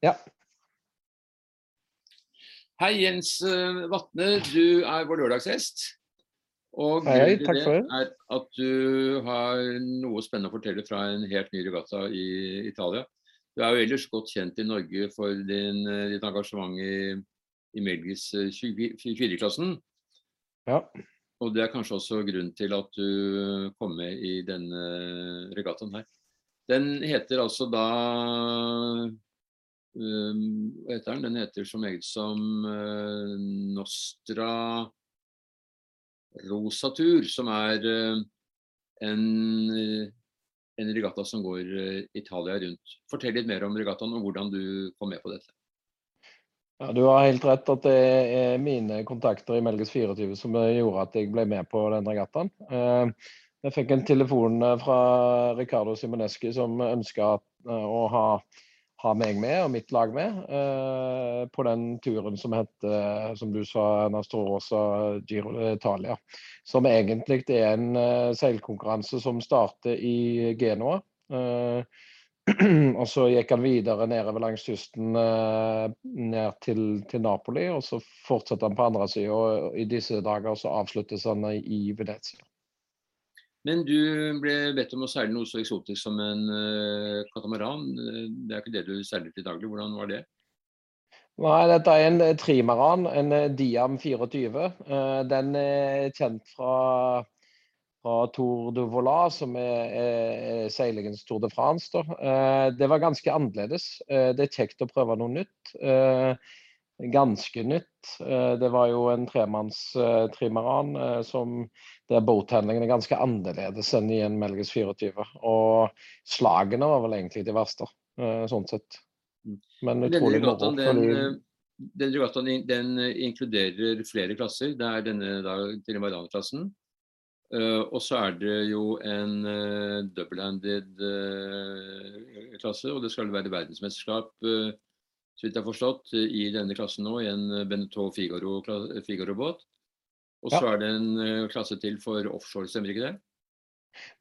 Ja. Hei, Jens eh, Vatne. Du er vår lørdagshest. Og Hei, hei, takk for det er at du har noe spennende å fortelle fra en helt ny regatta i Italia. Du er jo ellers godt kjent i Norge for din, eh, ditt engasjement i, i Melgis 24-klassen. Ja. Og det er kanskje også grunnen til at du kom med i denne regattaen her. Den heter altså da um, heter den? Heter så meget som uh, Nostra Rosatur, som er uh, en, uh, en regatta som går Italia rundt. Fortell litt mer om regattaen og hvordan du kom med på dette. Ja, Du har helt rett at det er mine kontakter i Melges 24 som gjorde at jeg ble med på den regattaen. Eh, Jeg fikk en telefon eh, fra Ricardo Simoneski som ønska å ha, ha meg med og mitt lag med eh, på den turen som heter, som du sa, Nastorosa Giro Italia. Som egentlig er en eh, seilkonkurranse som starter i Genoa. Eh, og så gikk han videre nedover langs kysten eh, ned til, til Napoli, og så fortsatte han på andre sida. Og i disse dager så avsluttes han i, Venezia. Men du ble bedt om å seile noe så eksotisk som en uh, katamaran. Det er ikke det du seiler til daglig. Hvordan var det? Nei, dette er en eh, trimaran, en eh, Diam 24. Eh, Den er kjent fra, fra Tour de Volat, som er, er, seilingens Tour de France. Da. Eh, Det var ganske annerledes. Eh, Det er kjekt å prøve noe nytt. Eh, Ganske nytt. Eh, Det var jo en tremanns-trimaran eh, som der boathandlingen er ganske annerledes enn i en Melges 24. Og slagene var vel egentlig de verste, eh, sånn sett. Men utrolig moro. den, eh, den, regattaen den eh, inkluderer flere klasser. Det er denne Trimaran-klassen. Eh, og så er det jo en double-handed eh, klasse, og det skal være verdensmesterskap, eh, så vidt jeg har forstått, i denne klassen nå, i en Beneteau Figaro-båt. Figaro og så Ja. er det en eh, klasse til for offshore, stemmer ikke det?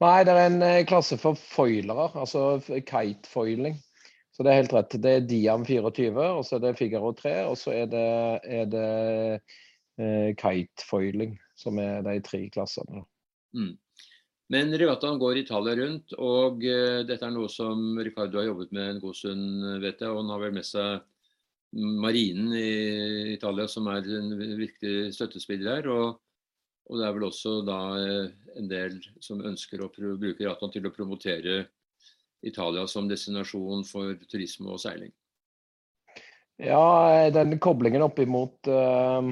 Nei, det er en eh, klasse for foilere, altså f- kite-foiling. Så det er helt rett. Det er Diam 24, og så er det Figaro 3, og så er det, er det eh, kite-foiling, som er de tre klassene. Mm. Men regattaen går Italia rundt, og eh, dette er noe som Ricardo har jobbet med en god stund, vet jeg. Og han har vel med seg marinen i Italia, som er en viktig støttespiller her. Og, og det er vel også da eh, en del som ønsker å bruke regattaen til å promotere Italia som destinasjon for turisme og seiling. Ja, den koblingen opp imot uh,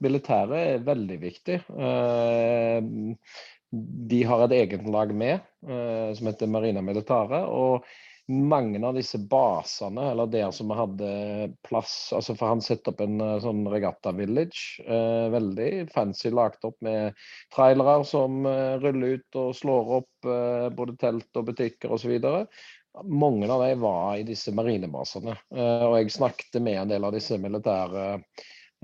militæret er veldig viktig. Uh, de har et eget lag med, uh, som heter Marina Militare. Og mange av disse basene, eller der som vi hadde plass altså For han setter opp en eh, sånn regatta village. eh, veldig fancy lagt opp med trailere som eh, ruller ut og slår opp eh, både telt og butikker osv. Mange av dem var i disse marinebasene. eh, og jeg snakket med en del av disse militære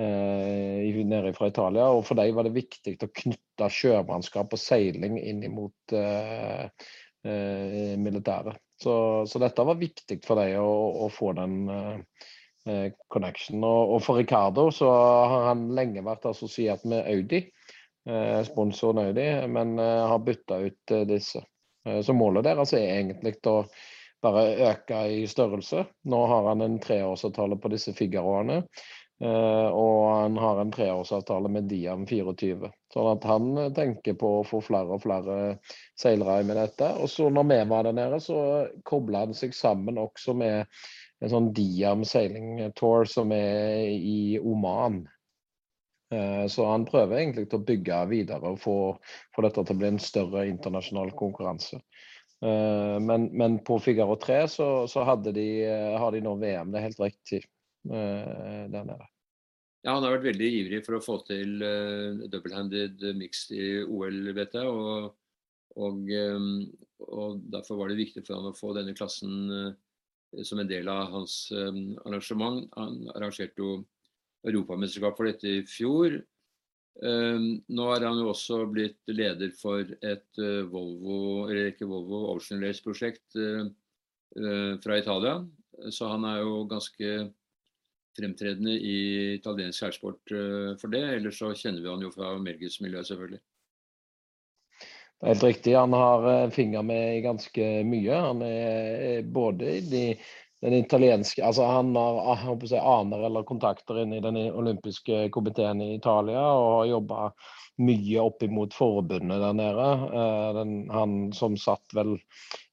eh, nede fra Italia. Og for dem var det viktig å knytte sjømannskap og seiling inn mot eh, militæret. Så, så dette var viktig for dem å, å få den eh, connection. Og, og for Ricardo så har han lenge vært assosiert med Audi, eh, sponsoren Audi, men eh, har bytta ut eh, disse. Eh, Så målet deres er egentlig å bare øke i størrelse. Nå har han en treårsavtale på disse Figaroene. Eh, Og han har en treårsavtale med Diam 24. Sånn at han eh, tenker på å få flere og flere seilere med dette. Og så når vi var der nede, så kobla han seg sammen også med en sånn Diam seiling tour som er i Oman. Eh, Så han prøver egentlig å bygge videre og få, få dette til å bli en større internasjonal konkurranse. Men, men på Figaro 3 så, så de, har de nå VM, det er helt riktig, der nede. Ja, han har vært veldig ivrig for å få til uh, double-handed mixed i OL, vet jeg. Og, og, um, og derfor var det viktig for han å få denne klassen uh, som en del av hans um, arrangement. Han arrangerte jo europamesterskap for dette i fjor. Um, nå er han jo også blitt leder for et uh, Volvo, eller ikke Volvo, Ocean Race-prosjekt fra Italia. Så han er jo ganske fremtredende i italiensk skjærsport for det. Ellers så kjenner vi han jo fra Melgus-miljøet, selvfølgelig. Det er helt riktig. Han har finger med i ganske mye. Han er både i de den italienske altså Han har jeg, aner eller kontakter inne i den olympiske komiteen i Italia og har jobba mye opp imot forbundet der nede. Eh, den, han som satt vel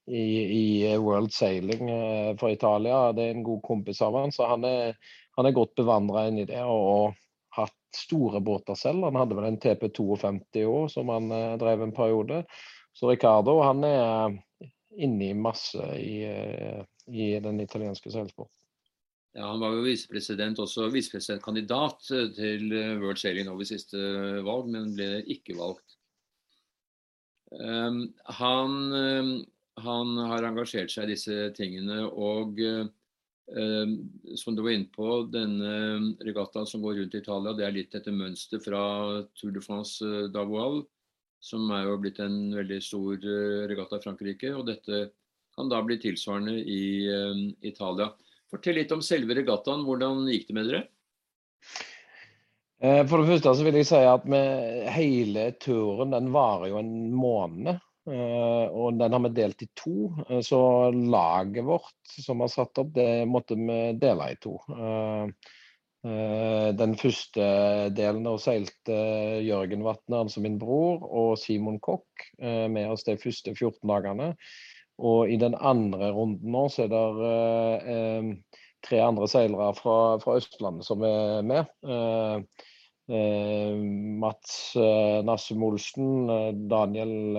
i, i, World Sailing eh, for Italia, det er en god kompis av han, så han er, han er godt bevandra inn i det. og, og hatt store båter selv. Han hadde vel en TP52 år som han eh, drev en periode. Så Ricardo han er inne i masse i, i den italienske seilsporten. Ja, Han var jo visepresident, også visepresidentkandidat eh, til eh, World Sailing nå ved siste eh, valg, men ble ikke valgt. Um, han, um, han, har engasjert seg i disse tingene, og um, som du var inne på, denne regattaen som går rundt i Italia, det er litt etter mønster fra Tour de France d'Avoile, som er jo blitt en veldig stor regatta i Frankrike. og dette kan da bli tilsvarende i Italia. Fortell litt om selve regattaen. Hvordan gikk det med dere? Eh, for det første så vil jeg si at hele turen den varer jo en måned. Uh, og den har vi delt i to. Uh, så laget vårt som har satt opp, det måtte vi dele i to. den første delen da seilte Jørgen Vatne, altså min bror, og Simon Kokk med oss de første 14 dagene. Og i den andre runden nå så er det eh, tre andre seilere fra, fra, Østlandet som er med. Eh, Mats eh, Nassum Olsen, eh, Daniel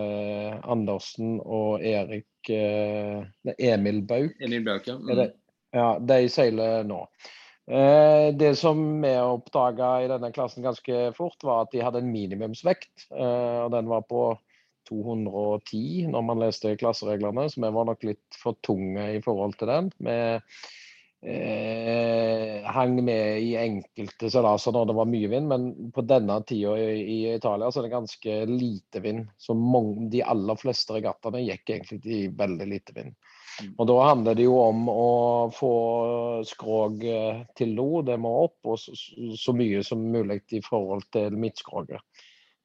Andersen og Erik Emil Bauk. Emil Bauk, ja. Mm. ja. De seiler nå. Det som vi oppdaga i denne klassen ganske fort, var at de hadde en minimumsvekt. og Den var på 210 når man leste klassereglene, så vi var nok litt for tunge i forhold til den. Vi eh, hang med i enkelte seilaser når det var mye vind, men på denne tida i, i, Italia så er det ganske lite vind. Så mange, de aller fleste regattaene gikk egentlig i veldig lite vind. Mm. Og Da handler det jo om å få skrog eh, til lo, det må opp, og så, så mye som mulig i forhold til midtskroget.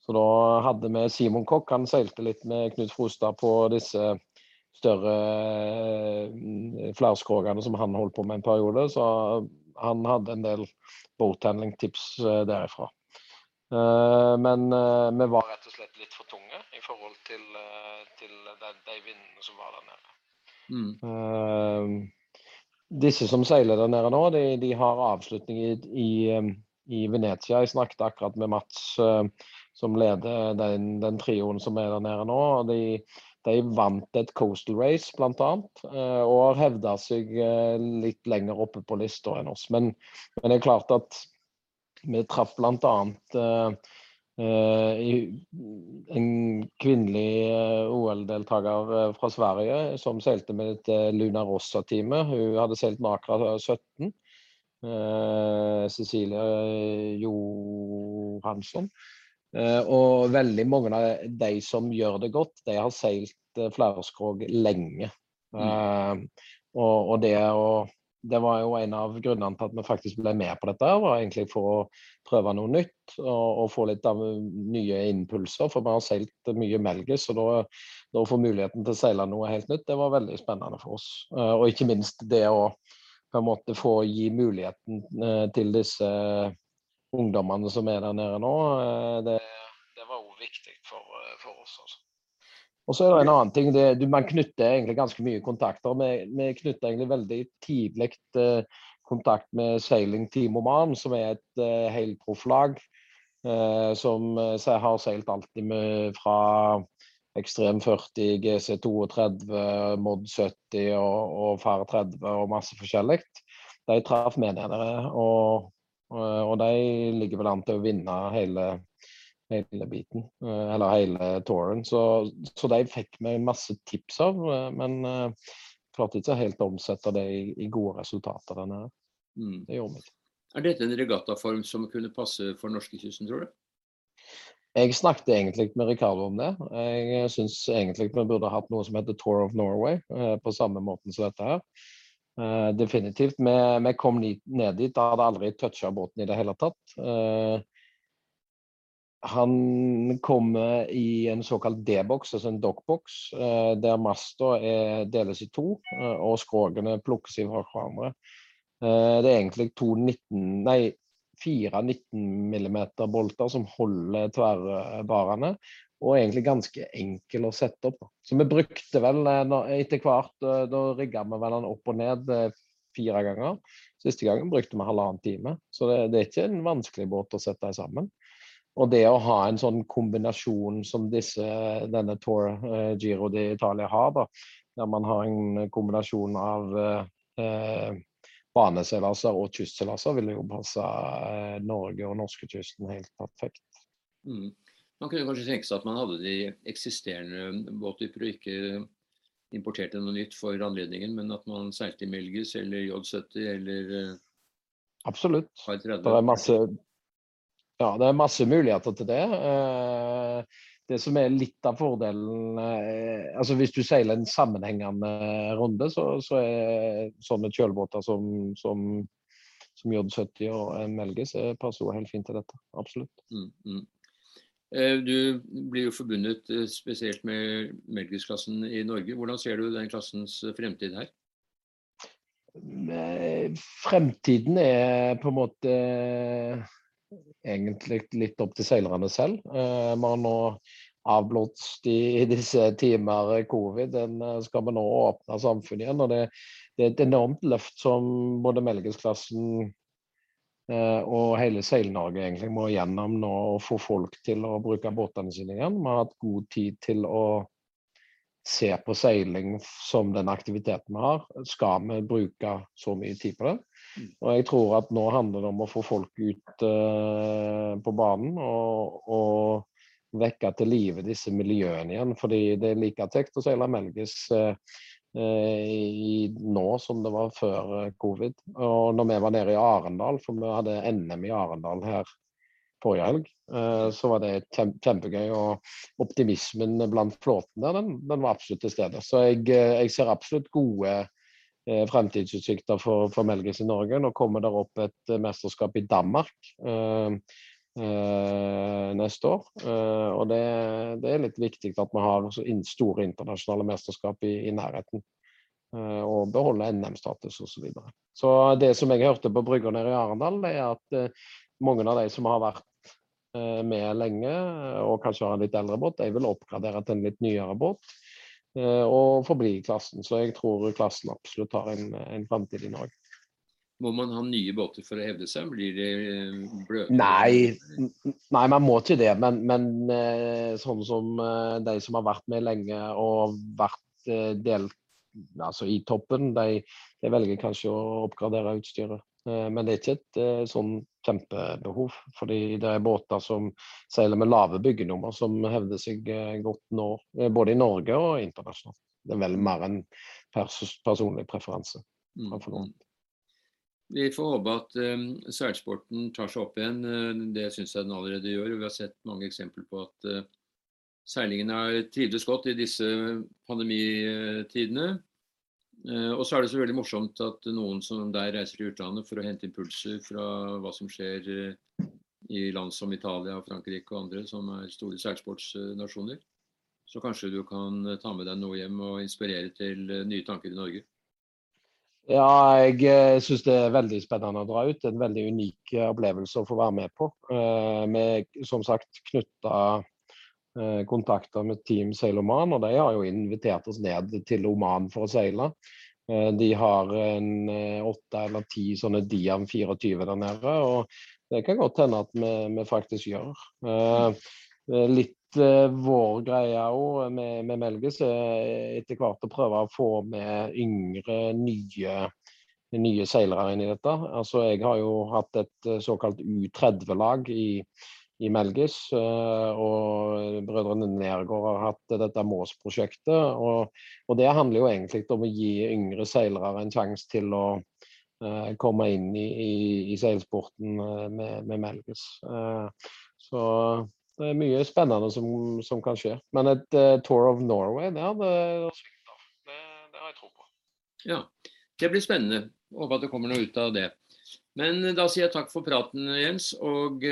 Så da hadde vi Simon Kokk. Han seilte litt med Knut Frostad på disse større eh, flerskrogene som han holdt på med en periode. Så han hadde en del boathandling-tips eh, derifra. Eh, men vi var rett og slett litt for tunge i forhold til, til de, de vindene som var der nede. Mm. Disse som seiler der nede nå, de, de har avslutning i, i, i, Venezia. Jeg snakket akkurat med Mats som leder den, den trioen som er der nede nå. De, de vant et Coastal Race bl.a. Eh, og har hevda seg eh, litt lenger oppe på lista enn oss. Men, men, det er klart at vi traff bl.a. Uh, en kvinnelig OL-deltaker fra Sverige som seilte med et Luna Rossa-teamet. Hun hadde seilt Nakra 17. Cecilie Johansson. Eh, og veldig mange av de som gjør det godt, de har seilt eh, flerskrog lenge. Mm. Uh, og, og, det, og, det var jo en av grunnene til at vi faktisk ble med på dette. var egentlig For å prøve noe nytt og, og få litt av nye impulser. For vi har seilt mye Melges, og da, da få muligheten til å seile noe helt nytt, det var veldig spennende for oss. Og ikke minst det å på en måte få gi muligheten til disse ungdommene som er der nede nå, eh, det, det var òg viktig for, eh, for oss. Altså. Og så er det en annen ting. Det, du, man knytter egentlig ganske mye kontakter. Vi, vi knytter egentlig veldig tidlig eh, kontakt med Sailing Team Oman, som er et eh, helprofflag. Eh, som eh, har seilt alltid med fra Ekstrem 40, GC32, Mod 70 og, og FAR 30 og masse forskjellig. De traff med nede. Og og de ligger vel an til å vinne hele, hele biten, eh, eller hele touren. Så, så de fikk vi masse tips av, eh, men uh, klarte ikke helt å omsette det i, i gode resultater. Denne. Mm. Det gjorde vi ikke. Er dette en regattaform som kunne passe for norskekysten, tror du? Jeg snakket egentlig med Ricardo om det. Jeg syns egentlig vi burde hatt noe som heter Tour of Norway, på samme måten som dette her. Uh, definitivt. Vi, vi, kom ned dit, da hadde aldri toucha båten i det hele tatt. Uh, han kommer i en såkalt D-boks, altså en dockboks, uh, der masta deles i to, og skrogene plukkes fra hverandre. det er egentlig to 19, nei, fire 19 mm-bolter som holder tverrbarene, og egentlig ganske enkel å sette opp. Så vi brukte vel etter hvert Da rigga vi vel den opp og ned fire ganger. Siste gangen brukte vi halvannen time. Så det, det, er ikke en vanskelig båt å sette sammen. Og det å ha en sånn kombinasjon som disse, denne Tour eh, Giro di Italia har, da, der man har en kombinasjon av eh, baneseilaser og kystseilaser, vil jo passe eh, Norge og norskekysten helt perfekt. Mm. Man kunne kanskje tenke seg at man hadde de eksisterende båttyper og ikke importerte noe nytt for anledningen, men at man seilte i Melgus eller J70 eller eh, Absolutt. Det er masse, ja, det er masse muligheter til det. Eh, det som er litt av fordelen eh, altså Hvis du seiler en sammenhengende runde, så, så er sånne kjølbåter som, som, som J70 og Melgus passer jo helt fint til dette. Absolutt. Mm, mm. Eh, du blir jo forbundet eh, spesielt med Melgus-klassen i Norge. Hvordan ser du den klassens eh, fremtid her? Fremtiden er på en måte egentlig litt opp til seilerne selv. Vi har nå avblåst i disse timer covid. Den skal vi nå åpne samfunnet igjen. og det, det er et enormt løft som både Melgus-klassen Eh, og hele Seil-Norge egentlig må gjennom nå å få folk til å bruke båtene sine igjen. Vi har hatt god tid til å se på seiling som den aktiviteten vi har. Skal vi bruke så mye tid på det? Mm. Og jeg tror at nå handler det om å få folk ut uh, på banen og, og vekke til live disse miljøene igjen. Fordi det er like kjekt å seile Melgis uh, Eh, i, nå som det var før eh, covid. Og når vi var nede i Arendal, for vi hadde NM i Arendal her forrige helg, eh, så var det kjempegøy. Og optimismen blant flåten der, den, den var absolutt til stede. Så jeg, jeg ser absolutt gode fremtidsutsikter for, for Melgis i Norge. Nå kommer det opp et mesterskap i Danmark. Uh, neste år. Uh, og det, det, er litt viktig at vi har store internasjonale mesterskap i, i nærheten. Uh, og beholde NM-status osv. Så, videre. så det som jeg hørte på brygga nede i Arendal, det er at mange av de som har vært med lenge og kanskje har en litt eldre båt, de vil oppgradere til en litt nyere båt. og forbli i klassen. Så jeg tror klassen absolutt har en, en framtid i Norge. Må man ha nye båter for å hevde seg? Blir det bløtere? Nei, nei, man må ikke det. Men, men eh, sånn som eh, de som har vært med lenge og vært delt altså i toppen, de, de, velger kanskje å oppgradere utstyret. Men det er ikke et sånn kjempebehov. Fordi det er båter som seiler med lave byggenummer, som hevder seg godt nå, både i Norge og internasjonalt. Det er vel mer en pers personlig preferanse. Mm. Vi får håpe at um, seilsporten tar seg opp igjen. Uh, det syns jeg den allerede gjør. Vi har sett mange eksempler på at uh, seilingen har trivdes godt i disse pandemitidene. Uh, og så er det så veldig morsomt at noen som der reiser til utlandet for å hente impulser fra hva som skjer uh, i land som Italia, Frankrike og andre som er store seilsportsnasjoner. Så kanskje du kan ta med deg noe hjem og inspirere til nye tanker i Norge. Ja, jeg eh, syns det er veldig spennende å dra ut. En veldig unik eh, opplevelse å få være med på. Eh, vi som sagt knytta kontakter med Team Seil Oman, og de har jo invitert oss ned til Oman for å seile. De har en åtte eller ti sånne Diam 24 der nede, og det kan godt hende at vi, vi faktisk gjør. Litt vår greie òg med, med Melges er etter hvert å prøve å få med yngre, nye, nye seilere inn i dette. Altså, jeg har jo hatt et såkalt U30-lag i, i Melgis. Uh, og brødrene Nergård har hatt dette Mås-prosjektet. Og, og, det handler jo egentlig om å gi yngre seilere en sjanse til å komme inn i, i, i seilsporten med, med Melgis. Uh, så det er mye spennende som, som kan skje. Men et uh, Tour of Norway, det hadde. Det, det, har jeg tro på. Ja. det blir spennende. Håper at det kommer noe ut av det. Men da sier jeg takk for praten, Jens. Og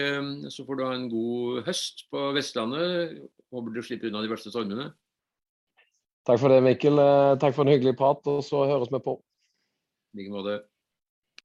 så får du ha en god høst på Vestlandet. Håper du slipper unna de verste stormene. Takk for det, Mikkel. Takk for en hyggelig prat, og så høres vi på. I like måte.